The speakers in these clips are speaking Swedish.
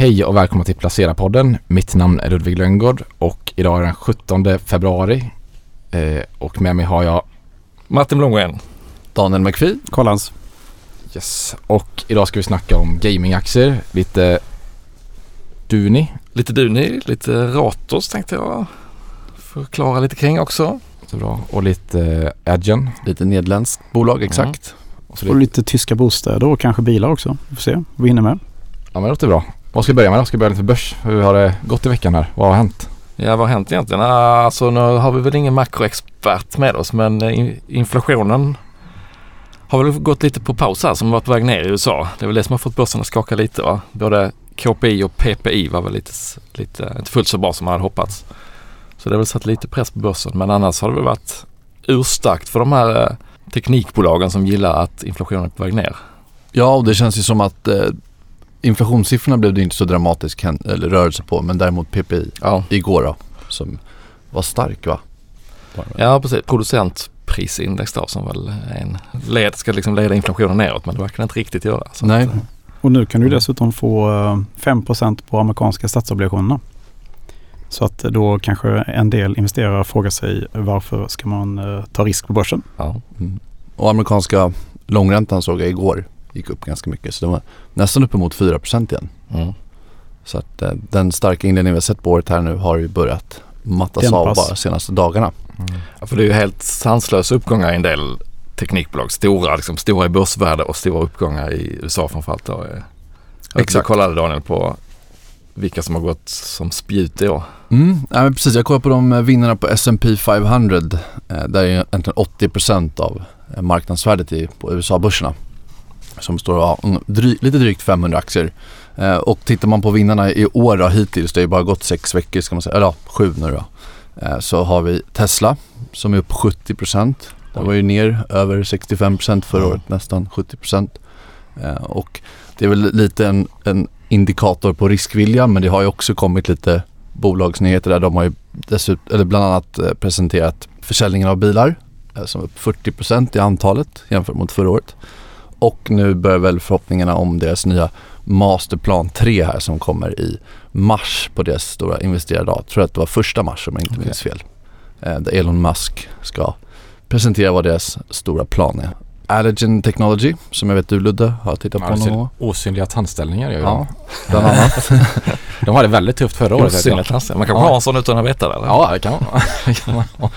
Hej och välkomna till Placera-podden. Mitt namn är Ludvig Lönngård och idag är den 17 februari. Eh, och med mig har jag Martin Blomgren. Daniel McPhee. Kollans. Yes. Och idag ska vi snacka om gamingaktier. Lite Duni. Lite Duni, lite Ratos tänkte jag förklara lite kring också. Så bra. Och lite eh, Adgen. Lite nederländskt bolag, exakt. Och så Och lite, lite tyska bostäder och kanske bilar också. Vi får se vad vi hinner med. ja men det låter bra. Vad ska vi börja med då? Ska vi börja lite börs? Hur har det gått i veckan här? Vad har hänt? Ja, vad har hänt egentligen? Ah, Alltså nu har vi väl ingen makroexpert med oss men eh, in- inflationen har väl gått lite på paus här som varit på väg ner i USA. Det är väl det som har fått börsen att skaka lite va? Både KPI och PPI var väl lite, lite inte fullt så bra som man hade hoppats. Så det har väl satt lite press på börsen men annars har det väl varit urstarkt för de här eh, teknikbolagen som gillar att inflationen är på väg ner. Ja, och det känns ju som att eh, inflationssiffrorna blev det inte så dramatisk eller rörelse på, men däremot PPI Ja, igår då, som var stark va? Ja precis, producentprisindex då som väl en led, ska liksom leda inflationen neråt men det verkar inte riktigt göra. Så Nej. att, eh, Och nu kan du dessutom få eh, 5% på amerikanska statsobligationerna. Så att då kanske en del investerare frågar sig varför ska man eh, ta risk på börsen? ja. Mm. Och amerikanska långräntan såg jag igår gick upp ganska mycket, så det var nästan uppemot 4 igen. Mm. Så att eh, den starka inledning vi har sett på året här nu har ju börjat mattas av Dämpas. bara de senaste dagarna. Ja, för det är ju helt sanslösa uppgångar i en del teknikbolag. Stora, liksom, stora i börsvärde och stora uppgångar i USA framförallt. Då. Jag Exakt. Exakt. kollade Daniel på vilka som har gått som spjut i år. Mm, ja, men precis. Jag kollar på de eh, vinnarna på S&P 500. Eh, där är egentligen 80% av eh, marknadsvärdet i, på USA-börserna. Som består av mm, dry, lite drygt 500 aktier. Eh, och tittar man på vinnarna i år då, hittills, det har ju bara gått sex veckor ska man säga, eller ja, sju nu då. Eh, så har vi Tesla som är upp 70%. Den var ju ner över 65% förra Mm. året, nästan 70%. Eh, och det är väl lite en, en indikator på riskvilja men det har ju också kommit lite bolagsnyheter där de har ju dessutom, eller bland annat eh, presenterat försäljningen av bilar eh, som är upp 40% i antalet jämfört mot förra året. Och nu börjar väl förhoppningarna om deras nya Masterplan 3 här som kommer i mars på deras stora investerardag. Jag tror att det var första mars om jag inte Okej. minns fel. Eh, där Elon Musk ska presentera vad deras stora plan är. Allergen Technology som jag vet du Ludde har tittat på någon gång. Osynliga tandställningar gör ju Ja, de. bland annat. De hade väldigt tufft förra året. Osynligt tassar. Man kanske Ja. har en sån utan att veta det eller? Ja, det kan man.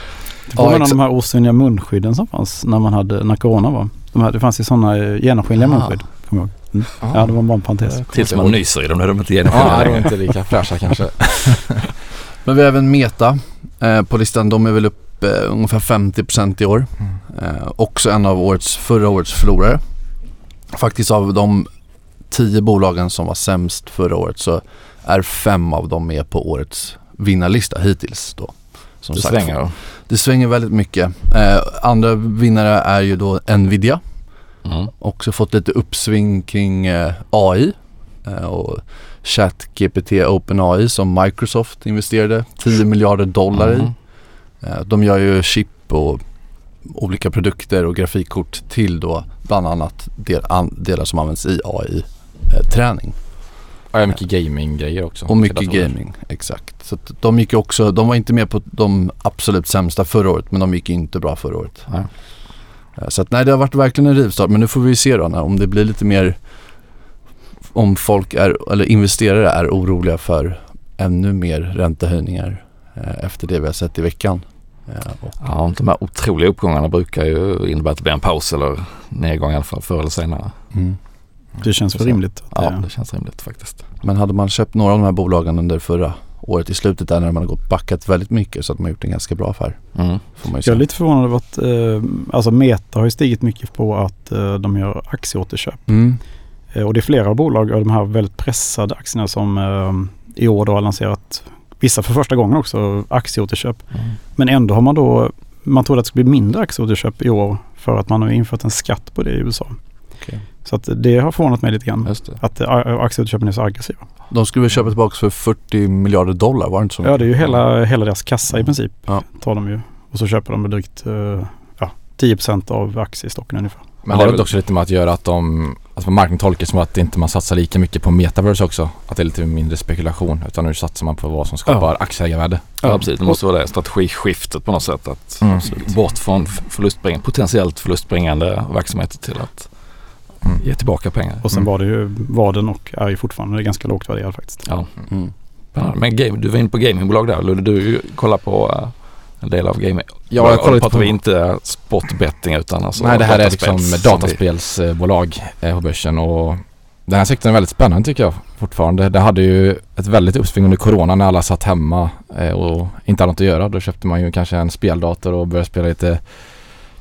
Det. Det påminner om exakt. de här osynliga munskydden som fanns när man hade, när corona var. De här, det fanns ju sådana eh, genomskinliga Ah. munskydd. Kommer jag ihåg. Mm. Ja, det var bara en parentes. Tills man nyser i dem, då är de inte Ja, genomskinliga de är inte lika fräscha kanske. Men vi har även Meta eh, på listan. De är väl upp eh, ungefär 50% i år. Eh, också en av årets, förra årets förlorare. Faktiskt av de tio bolagen som var sämst förra året så är fem av dem med på årets vinnarlista hittills då. Som Det sagt. svänger då. Det svänger väldigt mycket. Eh, andra vinnare är ju då Nvidia. Mm. Också fått lite uppsving kring eh, AI eh, och ChatGPT OpenAI som Microsoft investerade 10 miljarder dollar Mhm. i. Eh, de gör ju chip och olika produkter och grafikkort till då bland annat del, an, delar som används i AI-träning. Har mycket gaming-grejer också. Och mycket gaming, exakt. Så att de gick också, de var inte med på de absolut sämsta förra året men de gick inte bra förra året. Nej. Eh, Så att nej det har varit verkligen en rivstart men nu får vi se då när, om det blir lite mer om folk är, eller investerare är oroliga för ännu mer räntehöjningar eh, efter det vi har sett i veckan. Eh, och, Ja, de här otroliga uppgångarna brukar ju innebära att det blir en paus eller nedgång i alla fall förr eller senare. mm. Det känns väl rimligt. Att Ja, det, känns rimligt faktiskt. Men hade man köpt några av de här bolagen under förra året i slutet där när man har gått backat väldigt mycket så att man har gjort en ganska bra affär. Mm. Får man ju jag är lite förvånad över att eh, alltså Meta har ju stigit mycket på att eh, de gör aktieåterköp. Mm. Eh, och det är flera bolag av de här väldigt pressade aktierna som eh, i år då har lanserat, vissa för första gången också, aktieåterköp. Mm. Men ändå har man då, man trodde att det skulle bli mindre aktieåterköp i år för att man har infört en skatt på det i USA. Okej. Så att det har förvånat mig lite grann. Just det. Att eh, aktieåterköpen är så aggressiva. De skulle väl köpa tillbaka för 40 miljarder dollar, var det inte så? Ja, det är ju hela, hela deras kassa i princip. Ja. Tar de ju. Och så köper de drygt eh, ja, 10% av aktiestocken ungefär. Men det har väl också lite med att göra att de, alltså marknaden tolkar som att inte man satsar lika mycket på metaverse också. Att det är lite mindre spekulation utan nu satsar man på vad som skapar Ja. aktieägarvärde. Ja, precis. Det måste vara det strategiskiftet på något sätt. Att Mm. bort från förlustbringande, potentiellt förlustbringande verksamheter till att Mm. ge tillbaka pengar. Och sen Mm. var det ju, var den och är ju fortfarande ganska lågt värderad faktiskt. Ja. Mm. Spännande. Men game, du var inne på gamingbolag där. Ludde, du kollar på eh, en del av gaming. Ja, jag kollar pratar på... vi inte sportbetting utan alltså Nej, det här är liksom dataspels- som dataspelsbolag eh, på börsen och den här sektorn är väldigt spännande tycker jag fortfarande. Det hade ju ett väldigt uppsving under corona när alla satt hemma eh, och inte hade något att göra. Då köpte man ju kanske en speldator och började spela lite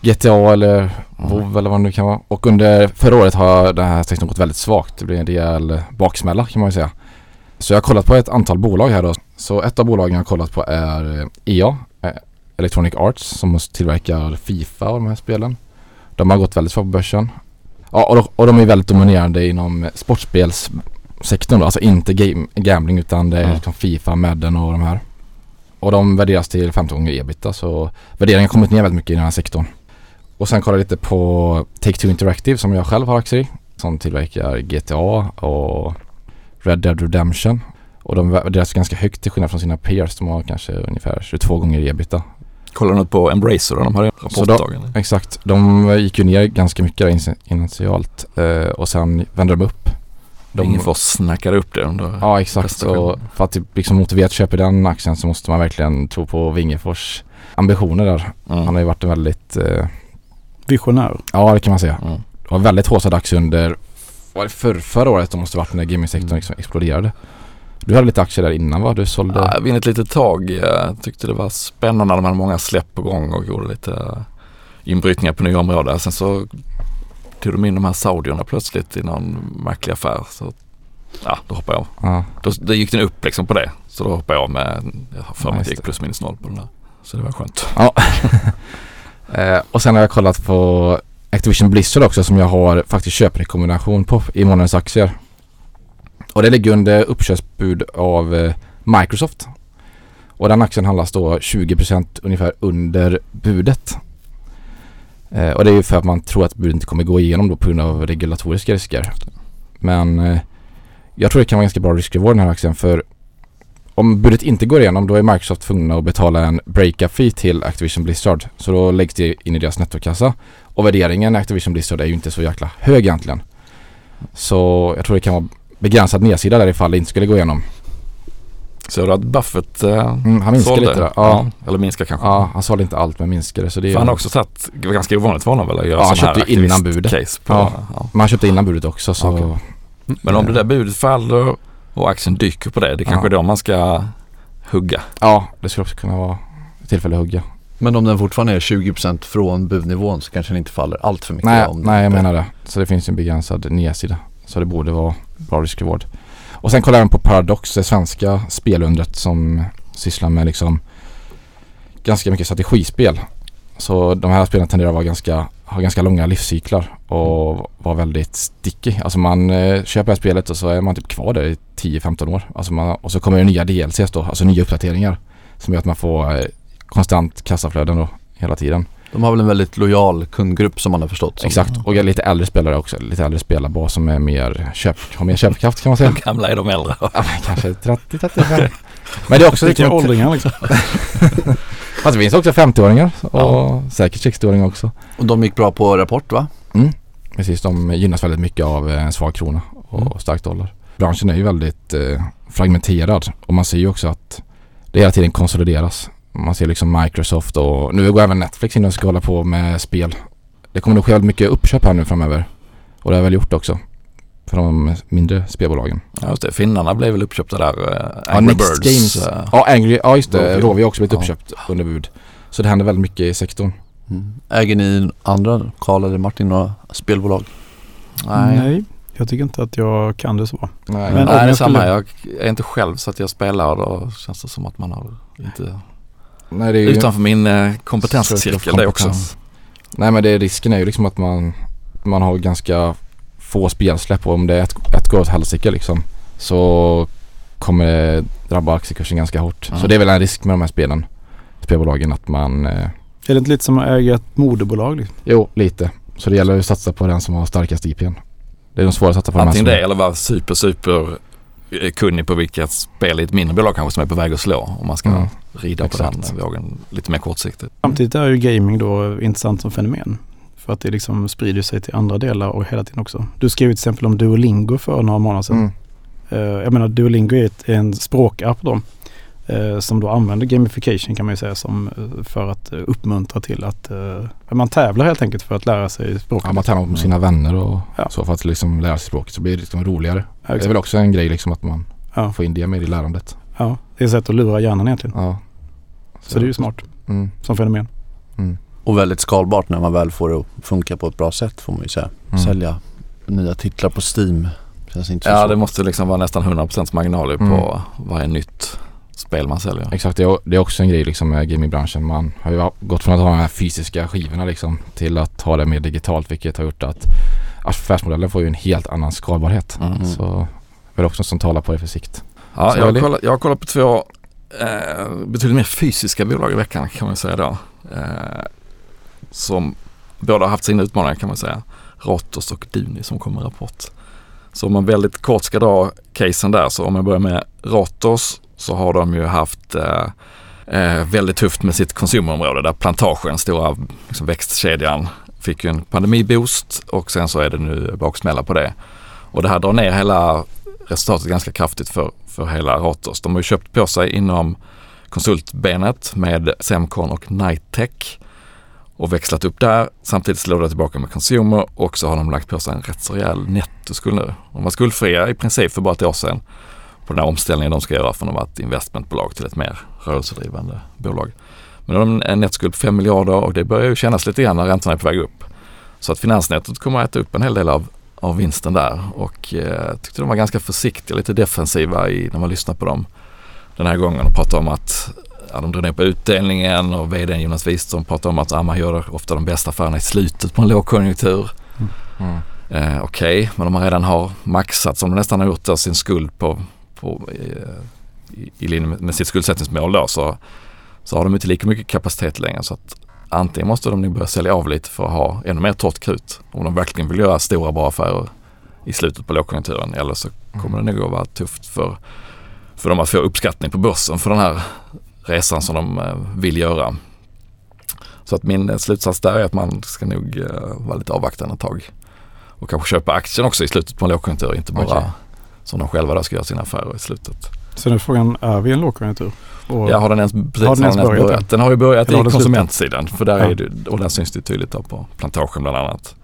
GTA eller WoW eller vad det nu kan vara. Och under förra året har den här sektorn gått väldigt svagt. Det blir en rejäl baksmälla kan man ju säga. Så jag har kollat på ett antal bolag här då. Så ett av bolagen jag har kollat på är eh, EA, eh, Electronic Arts, som tillverkar Fifa och de här spelen. De har gått väldigt svagt på börsen. Ja, och de, och de är väldigt dominerande inom sportspelssektorn då. Alltså inte game, gambling utan det är Mm. liksom Fifa, Madden och de här. Och de värderas till 15 gånger ebita så värderingen har kommit ner väldigt mycket i den här sektorn. Och sen kollar jag lite på Take-Two Interactive som jag själv har aktier i. Som tillverkar GTA och Red Dead Redemption. Och de värderas ganska högt till skillnad från sina peers. De har kanske ungefär 22 gånger ebita. Kollar något på Embracer då? De hade en Så då- rapportdag eller? Exakt. De gick ju ner ganska mycket där in- initialt eh, och sen vände de upp. De, Ingen snackade upp det under Ja exakt. Och för att typ liksom motivera att köpa den aktien så måste man verkligen tro på Wingefors ambitioner där. Mm. Han har ju varit en väldigt, eh, Visionär. ja det kan man säga. Mm. Det var väldigt håsad aktie under, var det för, förra året? Det måste varit när gamingsektorn Mm. liksom exploderade. Du hade lite aktier där innan va? Du sålde? Ja, jag vinner ett litet tag. Jag tyckte det var spännande när man hade många släpp på gång och gjorde lite inbrytningar på nya områden. Sen så tog de in de här saudierna plötsligt i någon märklig affär. Så ja, då hoppade jag av. Ja. Då, då gick den upp liksom på det. Så då hoppade jag av med, jag har för Ja, mig att det gick plus minus noll på den där. Så det var skönt. Eh, och sen har jag kollat på Activision Blizzard också som jag har faktiskt köprekommendation på i månadens aktier. Och det ligger under uppköpsbud av eh, Microsoft. Och den aktien handlas då 20% ungefär under budet. Eh, och det är ju för att man tror att budet inte kommer gå igenom då på grund av regulatoriska risker. Men eh, jag tror det kan vara ganska bra risk-reward den här aktien för om budet inte går igenom då är Microsoft tvungna att betala en breakup fee till Activision Blizzard. Så då läggs det in i deras nettokassa. Och värderingen i Activision Blizzard är ju inte så jäkla hög egentligen. Så jag tror det kan vara begränsad nedsida där ifall det inte skulle gå igenom. Så du att Buffett eh, Mm, han minskar sålde? lite där. Ja, Eller minskar kanske? ja, han sålde inte allt men minskade. Så det är han har också tagit, det var ganska ovanligt för honom väl att göra Ja, han köpte innan budet. På, Ja. ja. Men han köpte innan budet också så... Okej. Men om det där budet faller och aktien dyker på det, det kanske Ja. är då man ska hugga. Ja, det skulle också kunna vara tillfälle att hugga. Men om den fortfarande är 20% från budnivån så kanske den inte faller allt för mycket. Nej, om nej jag menar det. Så det finns en begränsad nedsida. Så det borde vara bra risk-reward. Och sen kollar jag även på Paradox, det svenska spelundret som sysslar med liksom ganska mycket strategispel. Så de här spelen tenderar att vara ganska, ha ganska långa livscyklar och vara väldigt sticky. Alltså man eh, köper spelet och så är man typ kvar där i 10-15 år. Alltså man, och så kommer det nya DLCs då, alltså nya uppdateringar. Som gör att man får eh, konstant kassaflöden då hela tiden. De har väl en väldigt lojal kundgrupp som man har förstått. Som, Exakt, och lite äldre spelare också. Lite äldre spelarbas som är mer köp, har mer köpkraft kan man säga. Hur gamla är de äldre? Ja, men kanske 30-35. Men det är också Vilka liksom åldringar liksom. Fast det finns också 50-åringar och säkert 60-åringar också. Och de gick bra på rapport va? Precis, de gynnas väldigt mycket av en svag krona och Mm. stark dollar. Branschen är ju väldigt eh, fragmenterad och man ser ju också att det hela tiden konsolideras. Man ser liksom Microsoft och nu går även Netflix in och ska hålla på med spel. Det kommer nog ske väldigt mycket uppköp här nu framöver. Och det har väl gjort också. För de mindre spelbolagen. Ja, just det. Finnarna blev väl uppköpta där. eh, Ja, Angry Next Birds. Games. eh, Ja, Angry, ja just det. Rovio. Har också blivit Ja. uppköpt under bud. Så det händer väldigt mycket i sektorn. Mm. Äger ni andra, Karl eller Martin, några spelbolag? Nej. Nej, jag tycker inte att jag kan det så. Nej. Men- Nej, det är samma. skulle- Jag är inte själv så att jag spelar och då känns det som att man har inte Nej, det är ju, utanför min eh, kompetenscirkel det också. nej men det, risken är ju liksom att man, man har ganska få spelsläpp och om det är ett, ett går åt helsike liksom så kommer det drabba aktiekursen ganska hårt. Mm. Så det är väl en risk med de här spelen, spelbolagen att man, eh, Är det inte lite som att äga ett moderbolag? Liksom? jo lite. Så det gäller att satsa på den som har starkast IPn. Det är nog svårare att satsa på Antingen det eller vara super, super eh, kunnig på vilket spel i ett mindre bolag kanske som är på väg att slå. Om man ska Mm. rida Exakt. på den vågen lite mer kortsiktigt. Samtidigt är ju gaming då intressant som fenomen. För att det liksom sprider sig till andra delar och hela tiden också. Du skrev till exempel om Duolingo för några månader sedan. Mm. Eh, jag menar Duolingo är ett, en språkapp då. eh, som då använder gamification kan man ju säga som eh, för att uppmuntra till att man tävlar helt enkelt för att lära sig språket. Ja, man tävlar med sina vänner och Ja. så för att liksom lära sig språket så blir det liksom roligare. Ja, Det är väl också en grej liksom att man Ja. får in det med i lärandet. ja, det är ett sätt att lura hjärnan egentligen. Ja. Så det är ju smart Mm. som fenomen. Mm. Och väldigt skalbart när man väl får det att funka på ett bra sätt får man ju säga. Mm. Sälja nya titlar på Steam. Känns inte så Ja, svårt. det måste liksom vara nästan 100% marginaler Mm. på varje nytt spel man säljer. Exakt, det är, också en grej liksom med gamingbranschen. Man har ju gått från att ha de här fysiska skivorna liksom till att ha det mer digitalt vilket har gjort att affärsmodellen får ju en helt annan skalbarhet. Mm. Så det är också något som talar på det för sikt. Ja, Så jag, har kollat, jag har kollat på två eh, betydligt mer fysiska bolag i veckan kan man säga då. Eh, som båda har haft sina utmaningar kan man säga. Rotos och Duni som kommer med rapport. Så om man väldigt kort ska dra casen där så om jag börjar med Rotos så har de ju haft eh, eh, väldigt tufft med sitt konsumområde där plantagen, stora liksom växtkedjan, fick ju en pandemiboost och sen så är det nu baksmälla på det. Och det här drar ner hela resultatet ganska kraftigt för, för hela Ratos. De har ju köpt på sig inom konsultbenet med Semcon och Nitech och växlat upp där. Samtidigt slår det tillbaka med Consumer och så har de lagt på sig en rätt så rejäl nettoskuld nu. De var skuldfria i princip för bara ett år sedan på den här omställningen de ska göra från att vara ett investmentbolag till ett mer rörelsedrivande bolag. Men de har en nettoskuld på 5 miljarder och det börjar ju kännas lite grann när räntorna är på väg upp. Så att finansnettot kommer att äta upp en hel del av, av vinsten där och eh, tyckte de var ganska försiktiga, lite defensiva i, när man lyssnar på dem den här gången och pratar om att ja, de drar ner på utdelningen och vdn Jonas Wiström pratar om att ja, man gör ofta de bästa affärerna i slutet på en lågkonjunktur. Mm. Eh, Okej, men om man redan har maxat som de nästan har gjort då, sin skuld på, på, eh, i, i linje med, sitt skuldsättningsmål då så, så har de inte lika mycket kapacitet längre. Så att antingen måste de nu börja sälja av lite för att ha ännu mer torrt krut om de verkligen vill göra stora bra affärer i slutet på lågkonjunkturen. Eller så kommer det nog att vara tufft för, för dem att få uppskattning på börsen för den här resan som de eh, vill göra. Så att min eh, slutsats där är att man ska nog eh, vara lite avvaktande ett tag. Och kanske köpa aktien också i slutet på en lågkonjunktur, inte bara Okej. som de själva då ska göra sina affärer i slutet. Så nu är frågan, är vi i en lågkonjunktur? Och Ja, har den ens, precis, Har den ens börjat börjat? Den har ju börjat har i den konsumentsidan för där Ja. är det, och där syns det tydligt då på plantagen bland annat.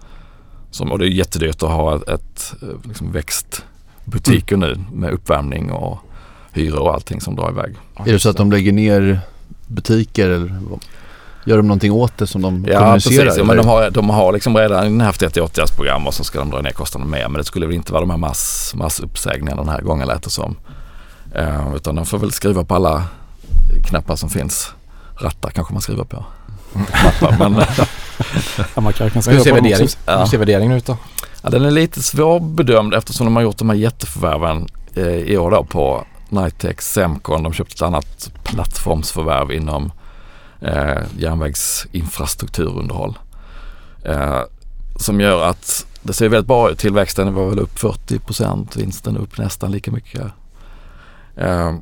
Som, och det är jättedyrt att ha ett, ett liksom växtbutiker nu med uppvärmning och hyror och allting som drar iväg. Är det så att de lägger ner butiker eller gör de någonting åt det som de Ja kommunicerar? precis, ja, men de har, de har liksom redan haft ett åtgärdsprogram och så ska de dra ner kostnaderna mer. Men det skulle väl inte vara de här mass, massuppsägningarna den här gången lät det som. Eh, utan de får väl skriva på alla knappar som finns. Rattar kanske man skriver på. Knappar, men ja, man kan, kan Hur ser, på värdering. Ja. hur ser värderingen ut då? ja, den är lite svårbedömd eftersom de har gjort de här jätteförvärven eh, i år då på Nitec, Semcon. De köpte ett annat plattformsförvärv inom eh, järnvägsinfrastrukturunderhåll. Eh, som gör att det ser väldigt bra ut. Tillväxten var väl upp 40 procent, vinsten upp nästan lika mycket. Eh,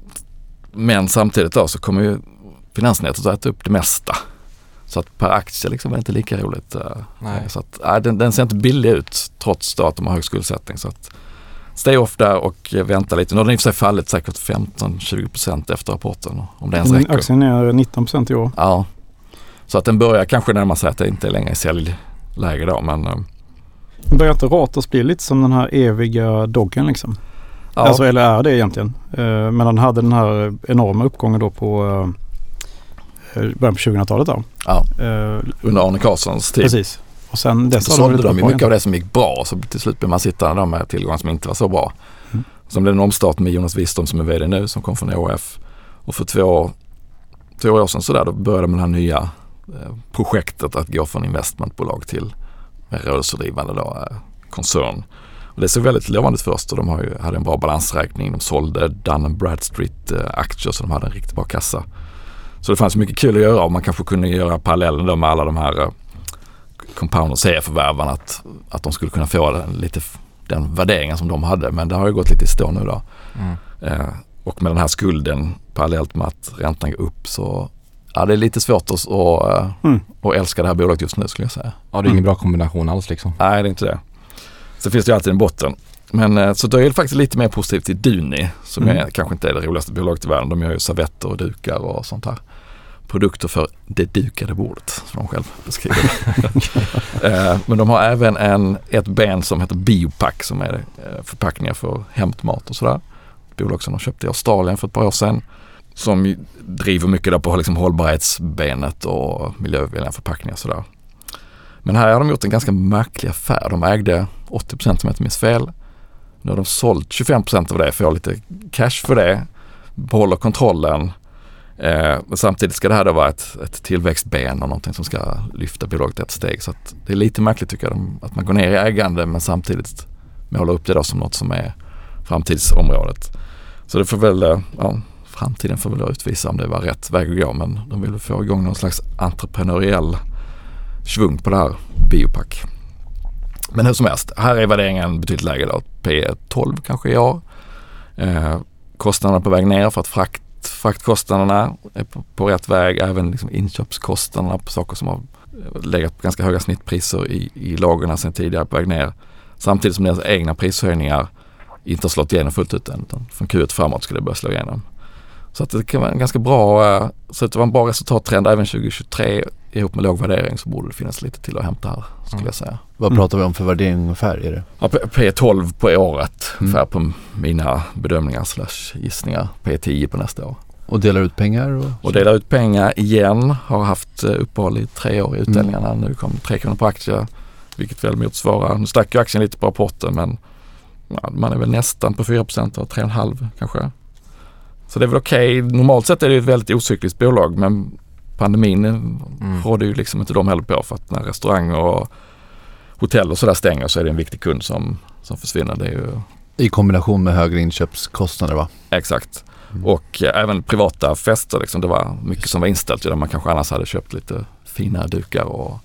men samtidigt då så kommer ju finansnätet att äta upp det mesta. Så att per aktie liksom är det inte lika roligt. eh, Nej. Så att, nej, den, den ser inte billig ut trots då att de har hög skuldsättning. Så att stay off där och vänta lite. Nu har den i och för sig fallit säkert 15-20 procent efter rapporten om det ens Mm, räcker. Aktien är 19 procent i år. Ja, så att den börjar kanske närma sig att det inte längre är säljläge då. Men eh, Börjar inte Ratos bli lite som den här eviga doggen liksom? ja, Alltså, eller är det egentligen? Eh, men den hade den här enorma uppgången då på eh, början på 2000-talet då. ja, under Arne Carlssons tid. precis. Och sen dess Så sålde de ju mycket av det som gick bra så till slut blev man sittande där med tillgångar som inte var så bra. Mm. Sen blev en omstart med Jonas Wiström som är VD nu som kom från ÅF. Och för två, två år sedan sådär då började de med det här nya eh, projektet att gå från investmentbolag till rörelsedrivande då, eh, koncern. Och det såg väldigt lovande ut först och de har ju, hade en bra balansräkning. De sålde Dun Bradstreet eh, så de hade en riktigt bra kassa. Så det fanns mycket kul att göra och man kanske kunde göra parallellen då med alla de här compounder serieförvärvarna att, att de skulle kunna få den, lite den värderingen som de hade. Men det har ju gått lite i stå nu då. Mm. Eh, och med den här skulden parallellt med att räntan går upp så ja, det är lite svårt att, att, eh, Mm. att älska det här bolaget just nu skulle jag säga. Ja, det är ingen bra kombination alls liksom. Nej, det är inte det. Så finns det ju alltid en botten. Men eh, så då är det faktiskt lite mer positivt till Duni som Mm. är, kanske inte är det roligaste bolaget i världen. De gör ju servetter och dukar och sånt här. Produkter för det dukade bordet som de själv beskriver det. Eh, Men de har även en, ett ben som heter Biopack som är eh, förpackningar för hämtmat och sådär. Ett bolag som de köpte i Australien för ett par år sedan. Som driver mycket där på liksom hållbarhetsbenet och miljövänliga förpackningar och sådär. Men här har de gjort en ganska märklig affär. De ägde 80 om jag inte minns fel. Nu har de sålt 25% av det, får lite cash för det, behåller kontrollen. Eh, men samtidigt ska det här då vara ett, ett tillväxtben och någonting som ska lyfta bolaget ett steg. Så att det är lite märkligt tycker jag att man går ner i ägande men samtidigt målar upp det då som något som är framtidsområdet. Så det får väl, eh, ja, framtiden får väl utvisa om det var rätt väg att gå men de vill väl få igång någon slags entreprenöriell svung på det här biopack. Men hur som helst, här är värderingen betydligt lägre då. P12 kanske i år. Eh, kostnaderna på väg ner för att frakt, fraktkostnaderna är på, på rätt väg. Även liksom inköpskostnaderna på saker som har eh, legat på ganska höga snittpriser i, i lagren sedan tidigare på väg ner. Samtidigt som deras egna prishöjningar inte har slått igenom fullt ut än. Utan från Q1 framåt ska det börja slå igenom. Så att det kan vara en ganska bra, eh, så att det var en bra resultattrend även 2023 ihop med låg värdering så borde det finnas lite till att hämta här skulle Mm. jag säga. Vad Mm. pratar vi om för värdering ungefär? Är det? Ja, P- P12 på året Mm. ungefär på mina bedömningar slash gissningar. P10 på nästa år. Och delar ut pengar? Och, Och delar ut pengar igen. Har haft eh, uppehåll i tre år i utdelningarna. Mm. Nu kom tre kronor på aktie. Vilket väl motsvarar, nu stack ju aktien lite på rapporten men ja, man är väl nästan på 4% och 3,5 kanske. Så det är väl okej. Normalt sett är det ett väldigt ocykliskt bolag men pandemin Mm. råder ju liksom inte de heller på för att när restauranger och hotell och sådär stänger så är det en viktig kund som, som försvinner. Det är ju I kombination med högre inköpskostnader va? exakt. Mm. Och eh, även privata fester liksom. Det var mycket som var inställt där man kanske annars hade köpt lite fina dukar och,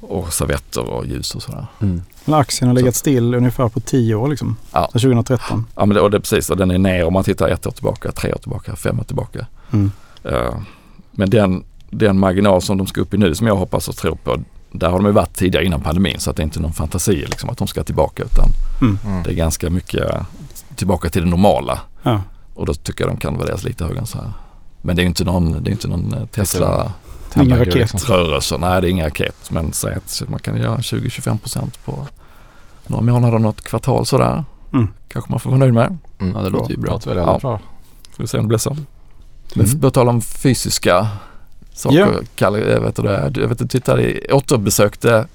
och servetter och ljus och sådär. Mm. Men aktien har legat still ungefär på 10 år liksom. Ja. Sedan 2013. Ja men det, och det är precis och den är ner om man tittar ett år tillbaka, tre år tillbaka, fem år tillbaka. Mm. Eh, men den, den marginal som de ska upp i nu som jag hoppas och tror på, där har de ju varit tidigare innan pandemin så att det är inte någon fantasi liksom att de ska tillbaka utan Mm. Mm. det är ganska mycket tillbaka till det normala. Ja. Och då tycker jag de kan värderas lite högre än så här. Men det är ju inte någon, det är inte någon eh, Tesla Ingen Hamburgare, raket. liksom. rörelse. Nej, det är ingen raket. Men säg att man kan göra 20-25 procent på några månader, något kvartal sådär. Mm. Kanske man får vara nöjd med. Mm. Ja, det låter ju bra. Låter väldigt Ja. bra. Får vi se om det blir så. Men Mm. på tal om fysiska saker. Ja. Kalle, jag vet du? Du vet, du tittade, återbesökte,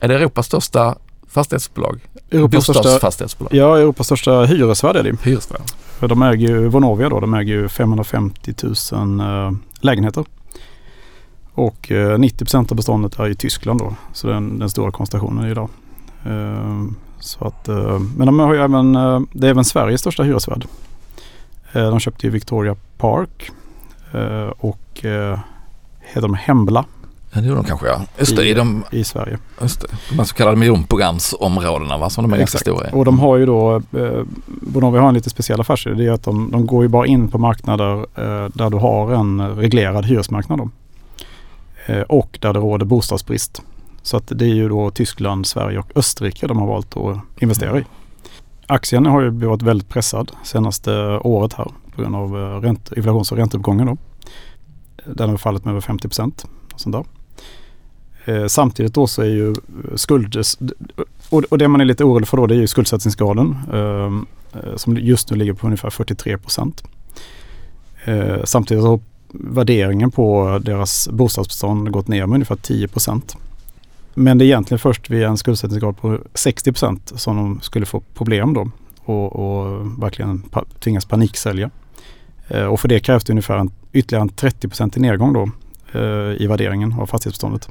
är det Europas största fastighetsbolag? Europas största, Bostadsfastighetsbolag? ja, Europas största hyresvärd är det. Hyresvärd. För De äger ju, Vonovia då, de äger ju 550 000 eh, lägenheter. Och eh, 90% av beståndet är i Tyskland då. Så den, den stora koncentrationen idag. Eh, så att, eh, men de har ju även, det är även Sveriges största hyresvärd. De köpte ju Victoria Park och heter de Hembla Ja, det gjorde de kanske ja. Just det, I- i de, i Sverige. just det, de så kallade miljonprogramsområdena va, som de är ganska Exakt. stora i. Och de har ju då, eh, Vonovia har en lite speciell affärsidé. Det är att de, de går ju bara in på marknader eh, där du har en reglerad hyresmarknad. Då. Eh, och där det råder bostadsbrist. Så att det är ju då Tyskland, Sverige och Österrike de har valt att investera i. Aktien har ju varit väldigt pressad senaste året här på grund av eh, ränte, inflations och ränteuppgången. Då. Den har fallit med över 50 procent. Eh, samtidigt då så är ju skuld, och, och det man är lite orolig för då det är ju skuldsättningsgraden ehm, eh, som just nu ligger på ungefär 43 procent. Eh, samtidigt har värderingen på deras bostadsbestånd gått ner med ungefär 10 procent. Men det är egentligen först vid en skuldsättningsgrad på 60 procent som de skulle få problem då och, och verkligen pa tvingas paniksälja. Eh, och för det krävs det ungefär en, ytterligare en 30 procent i nedgång då eh, i värderingen av fastighetsbeståndet.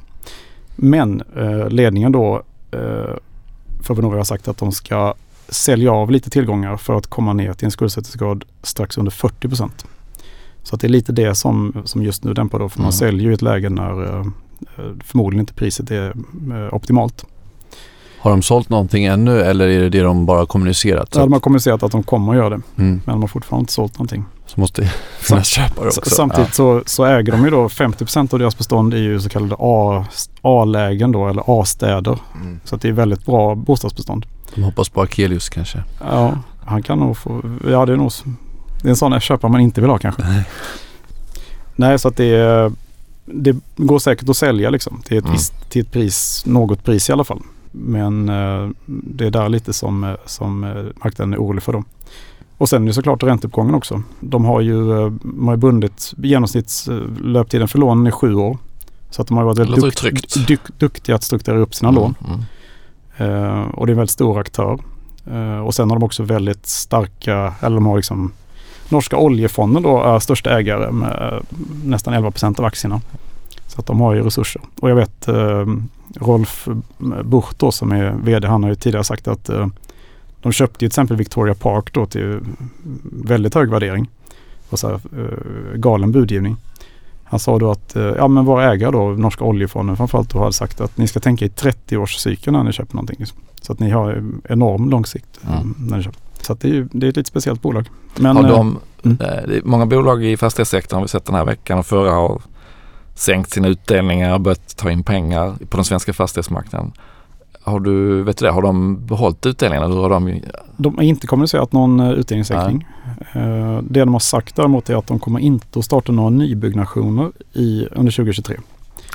Men eh, ledningen då eh, för Vonovia har sagt att de ska sälja av lite tillgångar för att komma ner till en skuldsättningsgrad strax under 40 procent. Så att det är lite det som, som just nu dämpar då. För man Mm. säljer i ett läge när, eh, eh, förmodligen inte priset är eh, optimalt. Har de sålt någonting ännu eller är det det de bara kommunicerat? Så de har kommunicerat att de kommer att göra det. mm. Men de har fortfarande inte sålt någonting. Så måste det finnas köpare också. Samtidigt så, så äger de ju då 50% av deras bestånd i ju så kallade A-lägen då eller A-städer. Ja. Mm. Så det är väldigt bra bostadsbestånd. De hoppas på Akelius kanske. Ja, han kan nog få, ja det är nog, det är en sån köpare man inte vill ha kanske. Nej. Nej, så att det, är- det går säkert att sälja liksom till ett, Mm. visst, till ett pris, något pris i alla fall. Men eh, det är där lite som, eh, som eh, marknaden är orolig för dem. Och sen är det såklart ränteuppgången också. De har ju, de har ju bundit genomsnittslöptiden för lånen i sju år. Så att de har varit väldigt dukt, dukt, duktiga att strukturera upp sina lån. Mm. Eh, och det är en väldigt stor aktör. Eh, och sen har de också väldigt starka, eller de har liksom Norska oljefonden då är största ägare med nästan 11 procent av aktierna. Så att de har ju resurser. Och jag vet eh, Rolf Bucht då som är vd, han har ju tidigare sagt att eh, de köpte ju till exempel Victoria Park då till väldigt hög värdering. Och så här, eh, galen budgivning. Han sa då att, eh, ja men våra ägare då, Norska oljefonden framförallt då hade sagt att ni ska tänka i 30-årscykeln när ni köper någonting. Så att ni har en enorm lång sikt eh, Mm. när ni köper. Så att det är, det är ett lite speciellt bolag. Men, har eh, de, mm. eh, många bolag i fastighetssektorn har vi sett den här veckan och förra har sänkt sina utdelningar börjat ta in pengar på den svenska fastighetsmarknaden. Har du, vet du det, har de behållit utdelningarna? Hur har de, De har inte kommunicerat någon uh, utdelningssänkning. Eh, det de har sagt däremot är att de kommer inte att starta några nybyggnationer i, under 2023.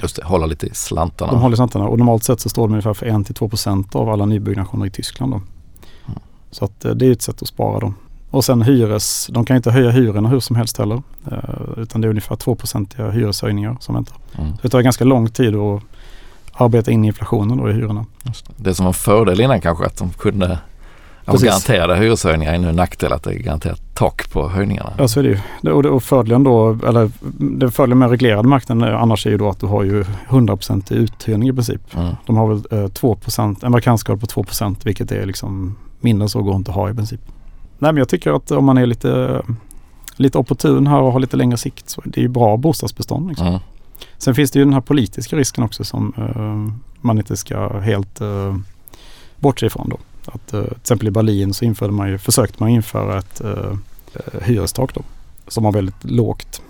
just det, hålla lite i slantarna? De håller slantarna och normalt sett så står de ungefär för 1-2% av alla nybyggnationer i Tyskland. Då. Mm. Så att, eh, det är ett sätt att spara dem. Och sen hyres, de kan inte höja hyrorna hur som helst heller. eh, utan det är ungefär 2% hyreshöjningar som väntar. Mm. Så det tar ganska lång tid att arbeta in inflationen då i hyrorna. Det. det som var en fördel innan kanske att de kunde Precis. garantera hyreshöjningar är nu en nackdel att det är garanterat tak på höjningarna. Ja så är det ju. Det- Och, det- och fördelen då, eller den fördelen med reglerad marknaden är- annars är ju då att du har ju 100% i uthyrning i princip. Mm. De har väl eh, 2%, en vakansgrad på 2% vilket är liksom mindre så går inte att ha i princip. Nej men jag tycker att om man är lite, lite opportun här och har lite längre sikt så det är ju bra bostadsbestånd. Liksom. Mm. Sen finns det ju den här politiska risken också som eh, man inte ska helt eh, bortse ifrån då. Att, eh, till exempel i Berlin så införde man ju, försökte man införa ett eh, hyrestak då. Som var väldigt lågt.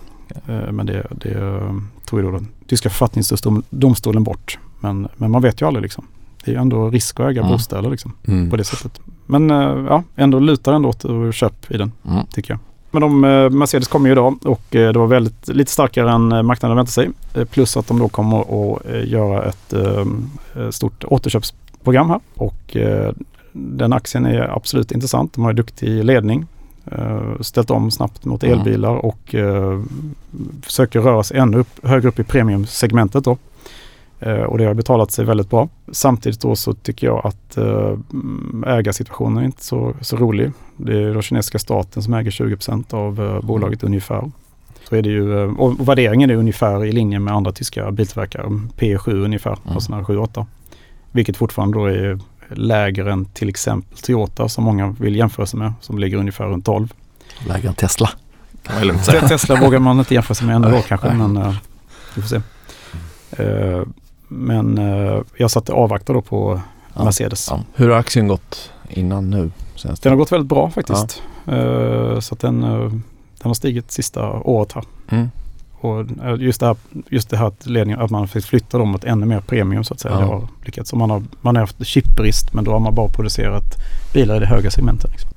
Men det, det tog ju då den tyska författningsdomstolen bort. Men, men man vet ju aldrig liksom. Det är ju ändå risk att äga Mm. bostäder liksom Mm. på det sättet. Men eh, ja, ändå lutar ändå åt köp i den Mm. tycker jag. Men de, eh, Mercedes kommer ju idag och eh, det var väldigt, lite starkare än marknaden väntade sig. Plus att de då kommer att göra ett stort återköpsprogram här. Och den aktien är absolut intressant. De har duktig ledning. Ställt om snabbt mot Mm. elbilar och försöker röra sig ännu upp, högre upp i premiumsegmentet då. Eh, Och det har betalat sig väldigt bra. Samtidigt då så tycker jag att eh, mm, ägarsituationen är inte så, så rolig. Det är då kinesiska staten som äger 20% av eh, bolaget ungefär. Så är det ju, och värderingen är ungefär i linje med andra tyska biltillverkare. P7 ungefär, Mm. och sådana 7-8. Vilket fortfarande då är lägre än till exempel Toyota som många vill jämföra sig med. Som ligger ungefär runt 12. Lägre än Tesla kan man ju lugnt säga. Tesla vågar man inte jämföra sig med ännu då kanske, nej. men eh, vi får se. Eh, men eh, jag satt och avvaktade då på Ja. Mercedes. Ja. Hur har aktien gått innan nu? Senast? Den har gått väldigt bra faktiskt. Eh, så den, eh, den har stigit sista året här. Mm. Och just det här, just det här att, ledningen, att man flytta dem mot ännu mer premium så att säga. Ja. Det har lyckats. Man har, man har haft chipbrist men då har man bara producerat bilar i det höga segmentet. Liksom.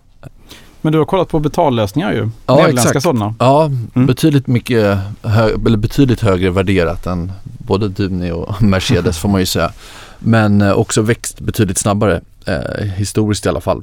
Men du har kollat på betallösningar ju. Ja, Nederländska exakt. sådana. Ja, Mm. betydligt mycket hö- eller betydligt högre värderat än både Duni och Mercedes får man ju säga. Men eh, också växt betydligt snabbare, eh, historiskt i alla fall.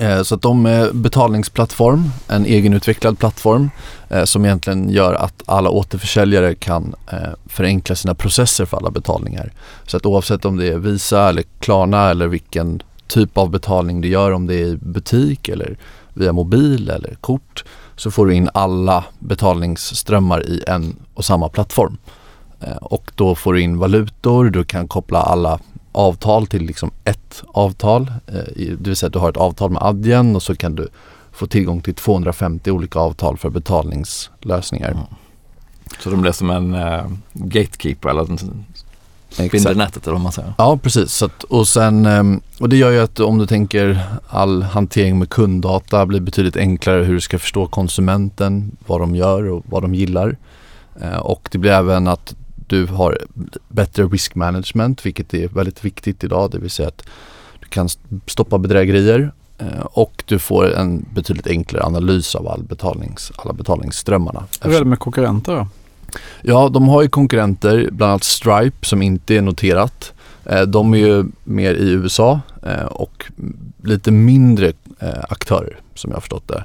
Eh, så att de är betalningsplattform, en egenutvecklad plattform eh, som egentligen gör att alla återförsäljare kan eh, förenkla sina processer för alla betalningar. Så att oavsett om det är Visa eller Klarna eller vilken typ av betalning du gör, om det är i butik eller via mobil eller kort, så får du in alla betalningsströmmar i en och samma plattform. Eh, och då får du in valutor, du kan koppla alla avtal till liksom ett avtal. Eh, det vill säga att du har ett avtal med Adyen och så kan du få tillgång till 250 olika avtal för betalningslösningar. Mm. Så de blir som en uh, gatekeeper eller spindelnätet eller vad man säger. Ja, precis. Så att, och, sen, ehm, och det gör ju att om du tänker all hantering med kunddata blir betydligt enklare hur du ska förstå konsumenten, vad de gör och vad de gillar. Eh, och det blir även att du har bättre risk management vilket är väldigt viktigt idag. Det vill säga att du kan stoppa bedrägerier eh, och du får en betydligt enklare analys av all betalnings, alla betalningsströmmarna. Hur är det med konkurrenter då? Ja, de har ju konkurrenter, bland annat Stripe som inte är noterat. Eh, de är ju mer i USA eh, och lite mindre eh, aktörer som jag har förstått det.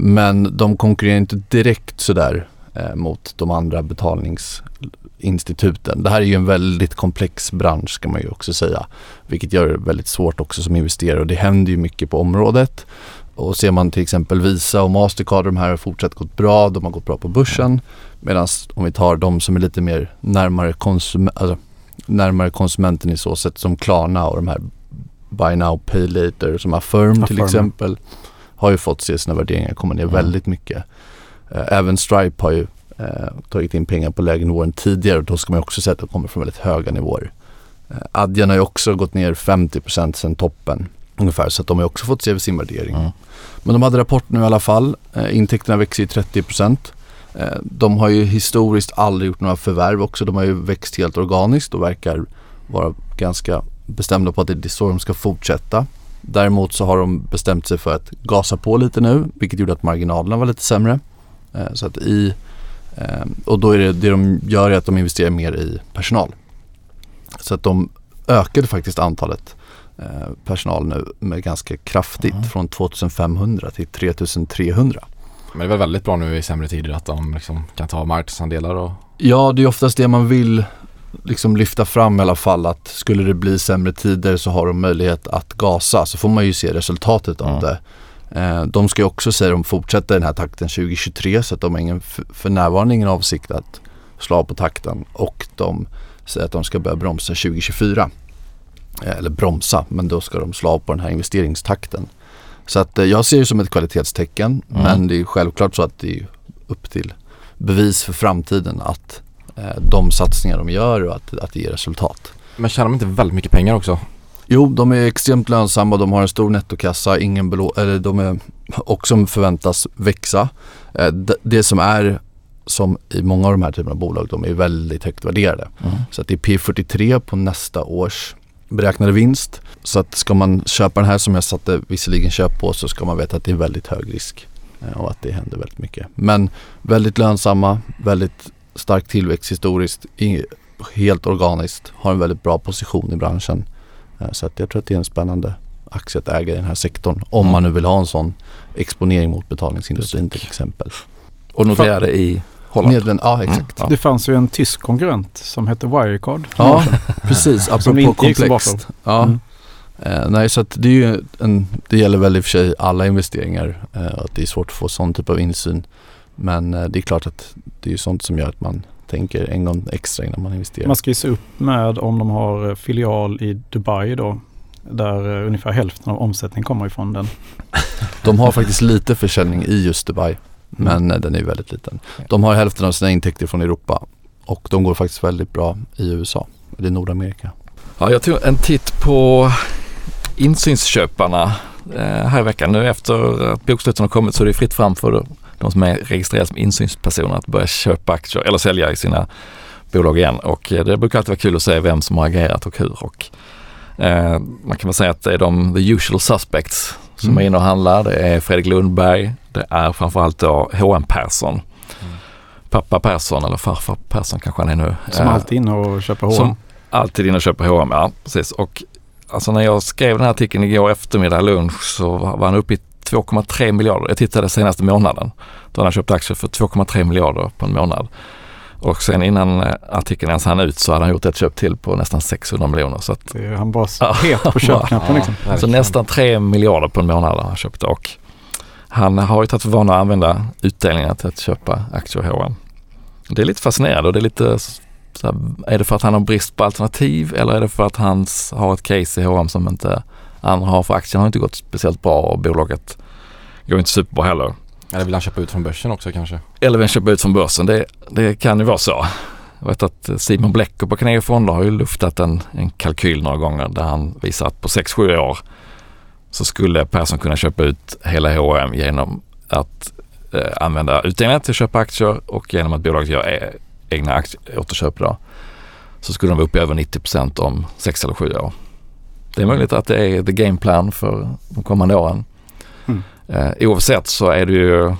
Men de konkurrerar inte direkt sådär mot de andra betalningsinstituten. Det här är ju en väldigt komplex bransch ska man ju också säga. Vilket gör det väldigt svårt också som investerare och det händer ju mycket på området. Och ser man till exempel Visa och Mastercard, de här har fortsatt gått bra, de har gått bra på börsen. Medan om vi tar de som är lite mer närmare, konsum alltså, närmare konsumenten i så sätt som Klarna och de här Buy Now Pay Later som Affirm, Affirm. till exempel har ju fått se sina värderingar komma ner mm. väldigt mycket. Eh, även Stripe har ju eh, tagit in pengar på lägre nivåer än tidigare och då ska man också säga att de kommer från väldigt höga nivåer. Eh, Adyen har ju också gått ner 50% sedan toppen ungefär så att de har också fått se sin värdering. Mm. Men de hade rapport nu i alla fall. Eh, intäkterna växer i 30%. Eh, de har ju historiskt aldrig gjort några förvärv också. De har ju växt helt organiskt och verkar vara ganska bestämda på att det är så de ska fortsätta. Däremot så har de bestämt sig för att gasa på lite nu vilket gjorde att marginalerna var lite sämre. Eh, så att i Ehm, och då är det, det de gör är att de investerar mer i personal. Så att de ökade faktiskt antalet eh, personal nu med ganska kraftigt mm. från 2500 till 3300. Men det är väl väldigt bra nu i sämre tider att de liksom kan ta marknadsandelar och Ja, det är oftast det man vill liksom lyfta fram i alla fall att skulle det bli sämre tider så har de möjlighet att gasa så får man ju se resultatet av mm. det. Eh, de ska ju också säga att de fortsätter den här takten 2023 så att de har ingen, för närvarande ingen avsikt att slå av på takten och de säger att de ska börja bromsa 2024. Eh, eller bromsa, men då ska de slå av på den här investeringstakten. Så att eh, jag ser det som ett kvalitetstecken mm. men det är självklart så att det är upp till bevis för framtiden att de satsningar de gör och att, att det ger resultat. Men tjänar de inte väldigt mycket pengar också? Jo, de är extremt lönsamma. De har en stor nettokassa. Ingen belå- eller de är, och som förväntas växa. Eh, det, som är som i många av de här typerna av bolag, de är väldigt högt värderade. Mm. Så att det är P43 på nästa års beräknade vinst. Så att ska man köpa den här som jag satte visserligen köp på så ska man veta att det är väldigt hög risk eh, och att det händer väldigt mycket. Men väldigt lönsamma, väldigt stark tillväxt historiskt, helt organiskt, har en väldigt bra position i branschen. Eh, så att jag tror att det är en spännande aktie att äga i den här sektorn. Om man nu vill ha en sån exponering mot betalningsindustrin till exempel. Och noterade i Holland? Medlen, ja exakt. Mm. Det fanns ju en tysk konkurrent som hette Wirecard. Ja precis, apropå komplext. Ja. Mm. Eh, nej så att det är ju en, det gäller väl i och för sig alla investeringar. Eh, att det är svårt att få sån typ av insyn. Men eh, det är klart att det är sånt som gör att man tänker en gång extra innan man investerar. Man ska ju se upp med om de har filial i Dubai då. Där ungefär hälften av omsättningen kommer ifrån den. De har faktiskt lite försäljning i just Dubai. Mm. Men mm. den är väldigt liten. De har hälften av sina intäkter från Europa. Och de går faktiskt väldigt bra i USA. Är Nordamerika. Ja, jag tog en titt på insynsköparna här i veckan. Nu efter att boksluten har kommit så är det fritt fram för de som är registrerade som insynspersoner att börja köpa aktier eller sälja i sina bolag igen. Och eh, det brukar alltid vara kul att se vem som har agerat och hur. Och, eh, man kan väl säga att det är de the usual suspects som mm. är inne och handlar. Det är Fredrik Lundberg, det är framförallt då H.M. Persson. Mm. Pappa Persson eller farfar Persson kanske han är nu. Som eh, alltid inne och köper H&M. Som alltid inne och köper H&M, ja precis. Och alltså när jag skrev den här artikeln igår eftermiddag lunch så var han uppe i 2,3 miljarder. Jag tittade senaste månaden. Då hade han köpt aktier för 2,3 miljarder på en månad. Och sen innan eh, artikeln ens hann ut så hade han gjort ett köp till på nästan 600 miljoner. Så att, det är han bara så het på köpknappen liksom. Ja, så nästan 3 miljarder på en månad har han köpt och han har ju tagit för vana att använda utdelningar till att köpa aktier i H&M. Det är lite fascinerande och det är lite så här, är det för att han har brist på alternativ eller är det för att han har ett case i H&M som inte andra har för aktien har inte gått speciellt bra och bolaget går inte superbra heller. Eller vill han köpa ut från börsen också kanske? Eller vill köpa ut från börsen. Det, det kan ju vara så. Jag vet att Simon Blecker på Carnegie Fonder har ju luftat en, en kalkyl några gånger där han visar att på 6-7 år så skulle Persson kunna köpa ut hela H&M genom att eh, använda utdelningen till att köpa aktier och genom att bolaget gör e egna aktie, återköp då, så skulle de vara uppe i över 90% om 6 eller 7 år. Det är möjligt att det är the game plan för de kommande åren. Mm. Eh, oavsett så är det ju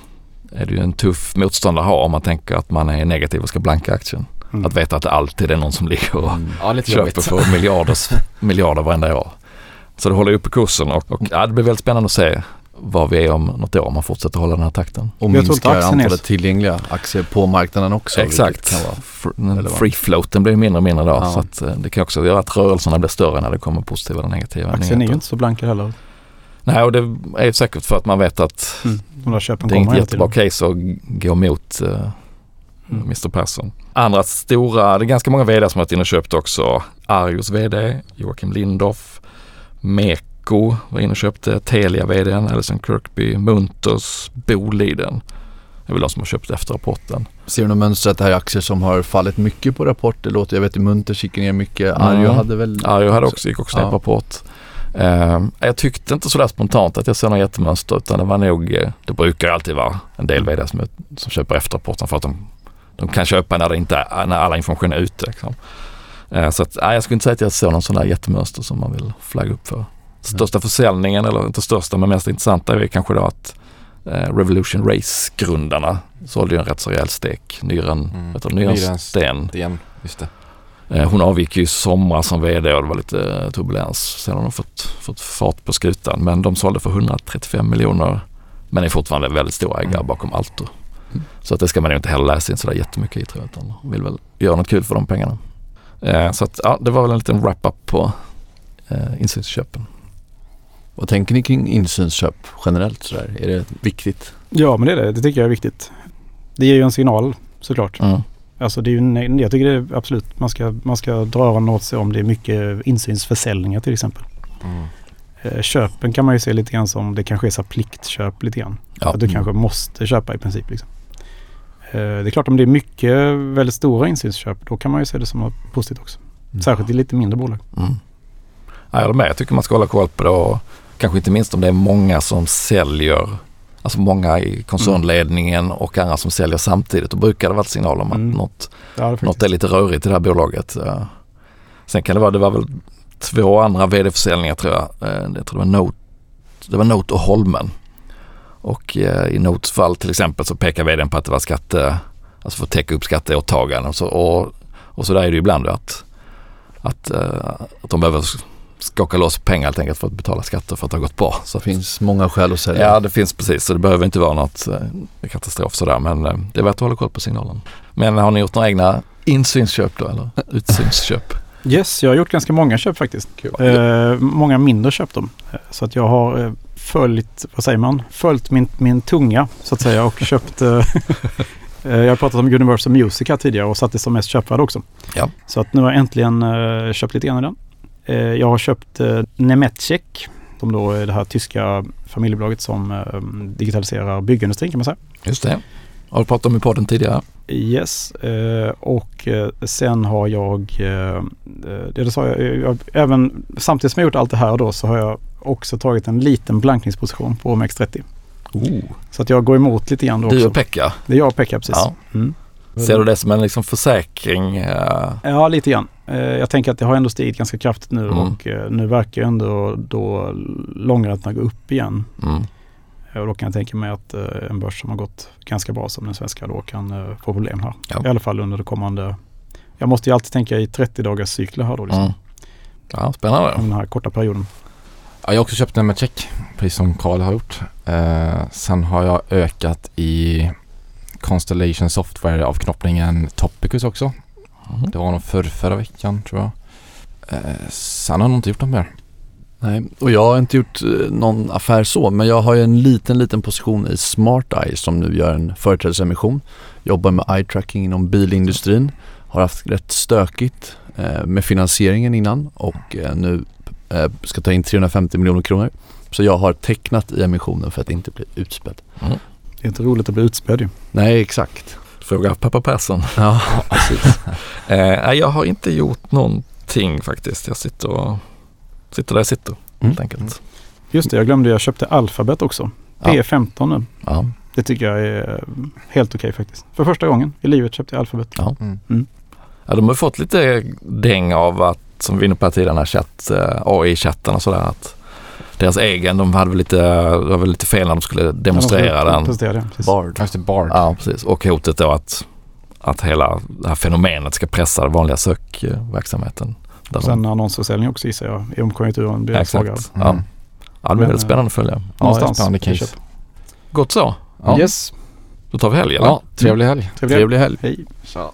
är det ju en tuff motståndare att ha om man tänker att man är negativ och ska blanka aktien. Mm. Att veta att det alltid är någon som ligger och Mm. Ja, köper jobbigt. för miljarder varenda år. Så det håller uppe kursen och, och ja, det blir väldigt spännande att se var vi är om något år om man fortsätter hålla den här takten. Och inte minskar är antalet så- tillgängliga aktier på marknaden också. Exakt. Kan. Free floaten blir mindre och mindre då. Ja. Så att, eh, det kan också göra att rörelserna blir större när det kommer positiva eller negativa Aktien är ju nyheter. inte så blankad heller. Nej, och det är ju säkert för att man vet att De där köpen det är hela jättebra case att gå emot uh, Mm. Mr Persson. Andra stora, det är ganska många vd som har varit inne och köpt också. Arjos vd, Joakim Lindorff, Meko var inne och köpte, Telia vdn, Alison Kirkby, Munters, Boliden. Det är väl de som har köpt efter rapporten. Ser du något mönster att det här är aktier som har fallit mycket på rapport? Det låter, jag vet att Munters gick ner mycket. Mm. Arjo hade väl... Arjo hade också, gick också ner Ja. på rapport. Eh, jag tyckte inte sådär spontant att jag ser något jättemönster utan det var nog, eh, det brukar ju alltid vara en del vd som, som köper efter rapporten för att de, de kan köpa när, det inte, är- när alla information är ute. Liksom. Eh, så att, nej, jag skulle inte säga att jag såg någon sån där jättemönster som man vill flagga upp för. Största försäljningen, eller inte största men mest intressanta är kanske då att eh, Revolution Race-grundarna sålde ju en rätt så rejäl stek. Nyren, Mm. vet du, Nyren Sten. Igen, just det. Eh, Hon avgick ju i somras som vd och det var lite turbulens. Sen har de fått, fått fart på skutan. Men de sålde för 135 miljoner. Men är fortfarande väldigt stora ägare Mm. bakom Altor. Mm. Så att det ska man ju inte heller läsa in sådär jättemycket i tror jag. Utan vill väl göra något kul för de pengarna. Eh, Så att ja, det var väl en liten wrap-up på eh, insynsköpen. Vad tänker ni kring insynsköp generellt sådär? Är det viktigt? Ja, men det är det. Det tycker jag är viktigt. Det ger ju en signal såklart. Mm. Alltså det är ju, jag tycker det är absolut, man ska, man ska dra öronen åt sig om det är mycket insynsförsäljningar till exempel. Mm. Eh, Köpen kan man ju se lite grann som, det kanske är så pliktköp lite grann. Ja. Att du kanske måste köpa i princip. Liksom. Eh, Det är klart om det är mycket väldigt stora insynsköp då kan man ju se det som något positivt också. Särskilt i lite mindre bolag. Mm. Ja, jag håller med. Jag tycker man ska hålla koll på det och kanske inte minst om det är många som säljer, alltså många i koncernledningen och andra som säljer samtidigt. Då brukar det vara ett signal om att Mm. något, Ja, något är lite rörigt i det här bolaget. Sen kan det vara, det var väl två andra vd-försäljningar tror jag. Eh, Jag tror det var Note, det var Note och Holmen. Och eh, i Notes fall till exempel så pekar vdn på att det var skatte, alltså för att täcka upp skatteåtaganden och så, och, och så där är det ju ibland att, att, eh, att de behöver skaka loss pengar helt enkelt för att betala skatter för att det har gått bra. Så Det att, finns många skäl att sälja. ja det finns precis så det behöver inte vara något eh, katastrof sådär men eh, det är värt att hålla koll på signalen. Men har ni gjort några egna insynsköp då eller utsynsköp? Yes, jag har gjort ganska många köp faktiskt. Eh, många mindre köp dem. Eh, Så att jag har eh, följt, vad säger man, följt min, min tunga så att säga och köpt eh, eh, Jag har pratat om Universal Music här tidigare och satt det som mest köpvärd också. Ja. Så att nu har jag äntligen eh, köpt lite grann i den. Jag har köpt Nemetschek, som då är det här tyska familjebolaget som digitaliserar byggindustrin kan man säga. Just det. Har du pratat om i podden tidigare? Yes, och sen har jag, det sa jag, jag, även samtidigt som jag gjort allt det här då så har jag också tagit en liten blankningsposition på OMX30. Oh. Så att jag går emot lite grann då Du också. och Pekka. Det är jag och Pekka precis. Ja. Mm. Ser du det som en liksom försäkring? eh, Ja, lite grann. Eh, jag tänker att det har ändå stigit ganska kraftigt nu Mm. och eh, nu verkar ju ändå då långräntorna gå upp igen. Mm. Och då kan jag tänka mig att en börs som har gått ganska bra som den svenska då kan få problem här. Ja. I alla fall under det kommande jag måste ju alltid tänka i 30 dagars cykler här då. Liksom. Mm. Ja, spännande. Den här korta perioden. Ja, jag har också köpt den med check, precis som Carl har gjort. Eh, sen har jag ökat i Constellation Software-avknoppningen Topicus också. Mm. Det var nog för, förra veckan tror jag. Eh, sen har jag nog inte gjort något mer. Nej, och jag har inte gjort eh, någon affär så, men jag har ju en liten, liten position i Smart Eye som nu gör en företrädesemission. Jobbar med eye tracking inom bilindustrin. Har haft rätt stökigt eh, med finansieringen innan och eh, nu ska ta in 350 miljoner kronor. Så jag har tecknat i emissionen för att inte bli utspädd. Det är inte roligt att bli utspädd ju. Nej, exakt. Fråga pappa Persson. Ja, Eh, nej, jag har inte gjort någonting faktiskt. Jag sitter, och, sitter där jag sitter helt enkelt. Just det, jag glömde. Jag köpte Alphabet också. Ja. P15 nu. ja. Det tycker jag är helt okej faktiskt. För första gången i livet köpte jag Alphabet. Ja, de har fått lite däng av att, som vi var inne på tidigare, den här chatt, eh, AI-chatten och sådär. Att deras egen, de hade väl lite, det var väl lite fel när de skulle demonstrera den. Presenterade det, precis. Bard. Just det, Bard. Ja, precis. Och hotet då att, att hela det här fenomenet ska pressa den vanliga sökverksamheten. Där de- Sen annonsförsäljning också gissar jag. I om konjunkturen blir svagare. Exakt. Ja. Mm. ja, det blir väldigt spännande att följa. Ja, det är Någonstans. i case. Gott så. Ja. Yes. Då tar vi helg eller? Ja, trevlig helg. Trevlig Trevlig helg. Hej. Tja.